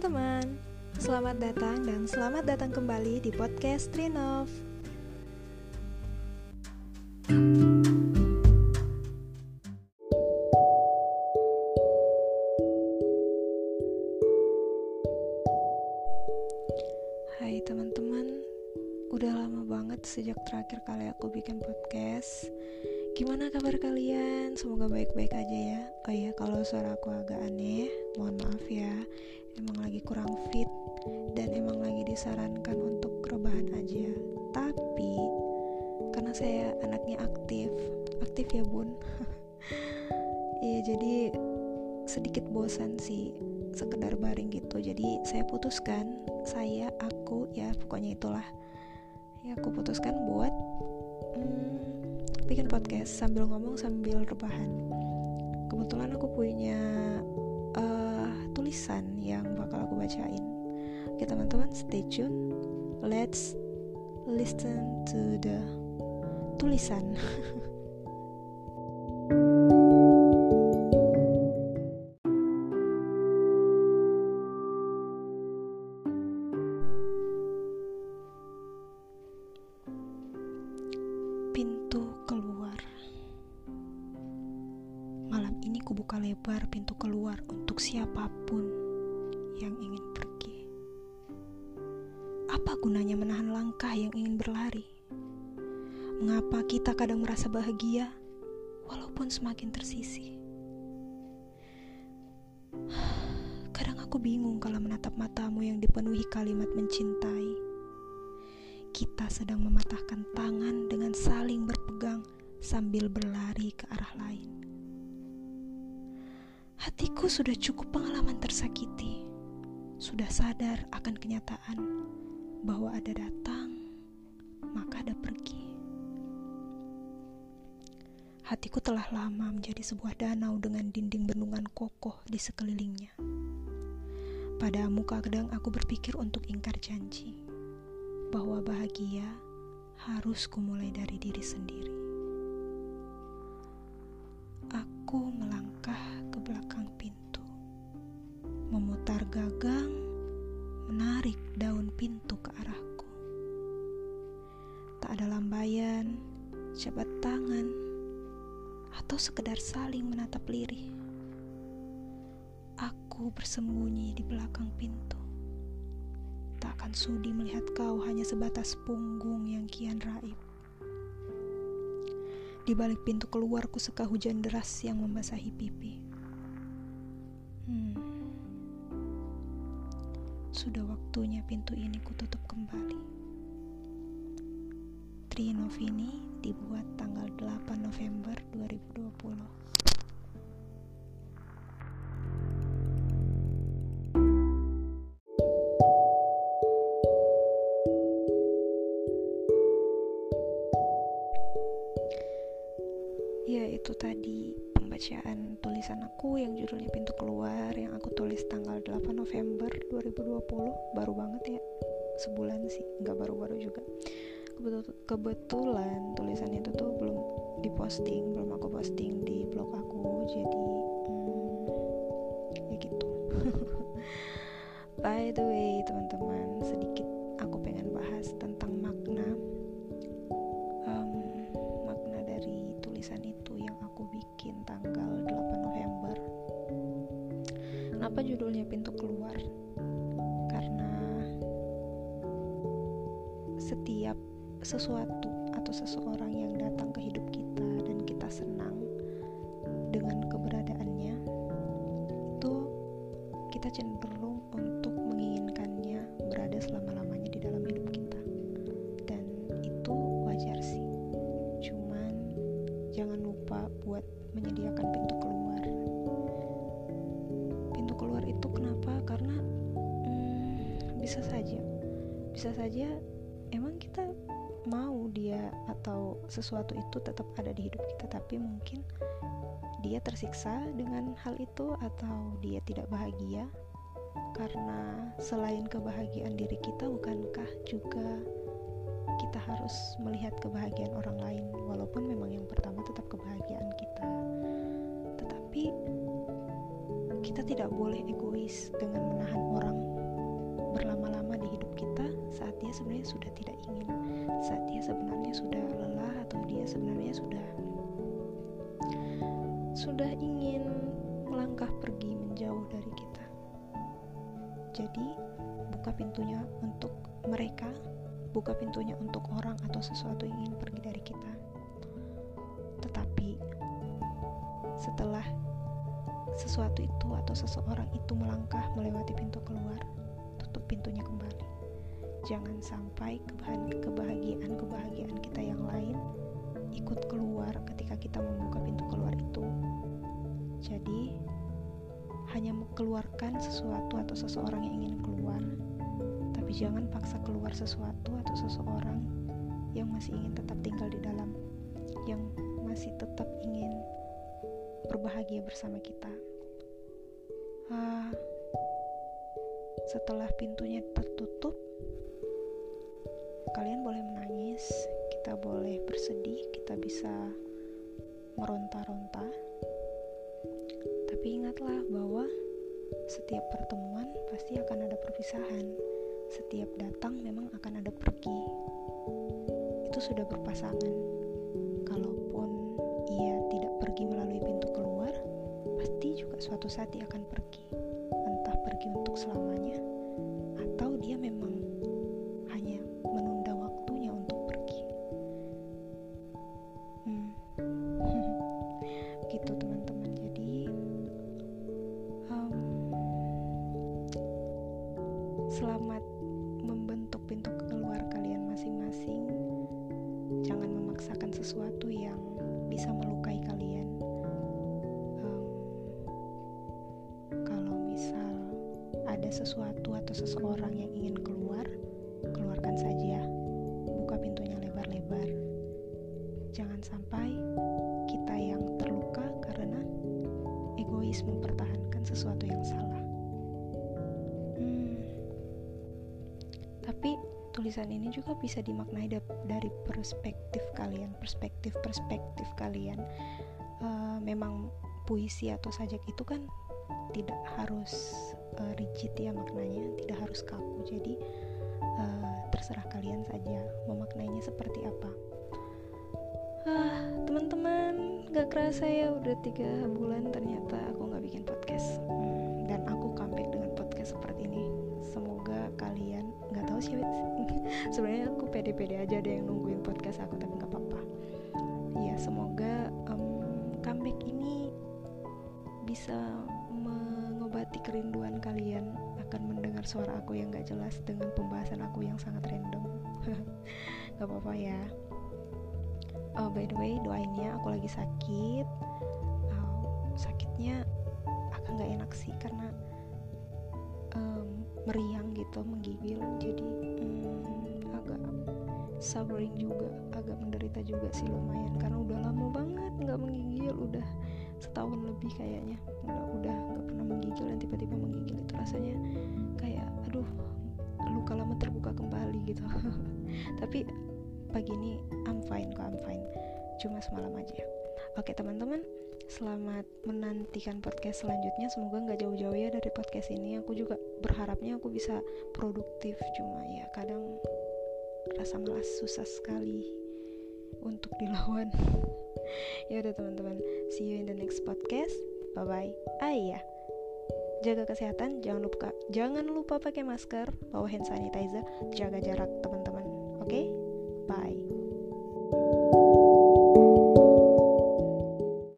teman-teman, selamat datang dan selamat datang kembali di podcast Trinov. Hai teman-teman, udah lama banget sejak terakhir kali aku bikin podcast. Gimana kabar kalian? Semoga baik-baik aja. Oh iya, kalau suara aku agak aneh, mohon maaf ya. Emang lagi kurang fit dan emang lagi disarankan untuk rebahan aja. Tapi karena saya anaknya aktif aktif ya bun. Iya jadi sedikit bosan sih sekedar baring gitu. Jadi saya putuskan saya aku ya pokoknya itulah. Ya aku putuskan buat hmm, bikin podcast sambil ngomong sambil rebahan kebetulan aku punya tulisan yang bakal aku bacain. Oke teman-teman, stay tune. Let's listen to the tulisan. kubuka lebar pintu keluar untuk siapa pun yang ingin pergi. Apa gunanya menahan langkah yang ingin berlari? Mengapa kita kadang merasa bahagia walaupun semakin tersisi? Kadang aku bingung kalau menatap matamu yang dipenuhi kalimat mencintai. Kita sedang mematahkan tangan dengan saling berpegang sambil berlari ke arah lain. Hatiku sudah cukup pengalaman tersakiti, sudah sadar akan kenyataan bahwa ada datang, maka ada pergi. Hatiku telah lama menjadi sebuah danau dengan dinding bendungan kokoh di sekelilingnya. Padamu kadang aku berpikir untuk ingkar janji bahwa bahagia harus kumulai dari diri sendiri. Aku melangkah jabat tangan, atau sekedar saling menatap lirih. Aku bersembunyi di belakang pintu. Tak akan sudi melihat kau hanya sebatas punggung yang kian raib. Di balik pintu keluar ku seka hujan deras yang membasahi pipi. Hmm. Sudah waktunya pintu ini kututup kembali. Trinovini dibuat tanggal 8 November 2020. Ya itu tadi pembacaan tulisan aku yang judulnya Pintu Keluar yang aku tulis tanggal 8 November 2020 baru banget ya sebulan sih nggak baru-baru juga kebetulan tulisan itu tuh belum diposting belum aku posting di blog aku jadi hmm, ya gitu. By the way teman-teman sedikit aku pengen bahas tentang makna um, makna dari tulisan itu yang aku bikin tanggal 8 November. Kenapa judulnya pintu keluar sesuatu atau seseorang yang datang ke hidup kita dan kita senang dengan keberadaannya itu kita cenderung untuk menginginkannya berada selama-lamanya di dalam hidup kita. Dan itu wajar sih. Cuman jangan lupa buat menyediakan pintu keluar. Pintu keluar itu kenapa? Karena hmm, bisa saja. Bisa saja emang kita mau dia atau sesuatu itu tetap ada di hidup kita tapi mungkin dia tersiksa dengan hal itu atau dia tidak bahagia. Karena selain kebahagiaan diri kita bukankah juga kita harus melihat kebahagiaan orang lain? Walaupun memang yang pertama tetap kebahagiaan kita. Tetapi kita tidak boleh egois dengan menahan orang berlama-lama di hidup kita saat dia sebenarnya sudah tidak ingin saat dia sebenarnya sudah lelah atau dia sebenarnya sudah sudah ingin melangkah pergi menjauh dari kita jadi buka pintunya untuk mereka buka pintunya untuk orang atau sesuatu yang ingin pergi dari kita tetapi setelah sesuatu itu atau seseorang itu melangkah melewati pintu keluar, tutup pintunya kembali. Jangan sampai kebahagiaan-kebahagiaan kita yang lain ikut keluar ketika kita membuka pintu keluar itu. Jadi, hanya mengeluarkan sesuatu atau seseorang yang ingin keluar, tapi jangan paksa keluar sesuatu atau seseorang yang masih ingin tetap tinggal di dalam, yang masih tetap ingin berbahagia bersama kita. Uh, setelah pintunya tertutup, kalian boleh menangis, kita boleh bersedih, kita bisa meronta-ronta. Tapi ingatlah bahwa setiap pertemuan pasti akan ada perpisahan. Setiap datang memang akan ada pergi. Itu sudah berpasangan. Kalaupun ia tidak pergi melalui pintu keluar, pasti juga suatu saat dia akan pergi. Entah pergi untuk selamanya, sesuatu yang bisa melukai kalian. Kalau misal ada sesuatu atau seseorang yang ingin keluar, keluarkan saja. Buka pintunya lebar-lebar. Jangan sampai kita yang terluka karena egois mempertahankan sesuatu yang salah. Tulisan ini juga bisa dimaknai dari perspektif kalian, perspektif-perspektif kalian. Uh, memang puisi atau sajak itu kan tidak harus uh, rigid ya maknanya, tidak harus kaku. Jadi uh, terserah kalian saja memaknainya seperti apa. Ah, teman-teman, gak kerasa ya udah tiga bulan ternyata aku nggak bikin podcast. Sebenarnya aku pede-pede aja ada yang nungguin podcast aku tapi nggak apa-apa. Ya semoga um, comeback ini bisa mengobati kerinduan kalian akan mendengar suara aku yang gak jelas dengan pembahasan aku yang sangat random. Nggak apa-apa ya. Oh, by the way doainnya aku lagi sakit. Oh, sakitnya akan nggak enak sih karena meriang gitu menggigil. Jadi agak suffering juga agak menderita juga sih lumayan. Karena udah lama banget nggak menggigil udah setahun lebih kayaknya. Udah udah nggak pernah menggigil dan tiba-tiba menggigil itu rasanya kayak aduh luka lama terbuka kembali gitu. Tapi pagi ini I'm fine kok I'm fine. Cuma semalam aja oke teman-teman selamat menantikan podcast selanjutnya. Semoga nggak jauh-jauh ya dari podcast ini. Aku juga berharapnya aku bisa produktif cuma ya kadang rasa malas susah sekali untuk dilawan. Ya udah teman-teman. See you in the next podcast. Bye bye ah iya. Jaga kesehatan jangan lupa jangan lupa pakai masker bawa hand sanitizer jaga jarak teman-teman. Oke? Okay? bye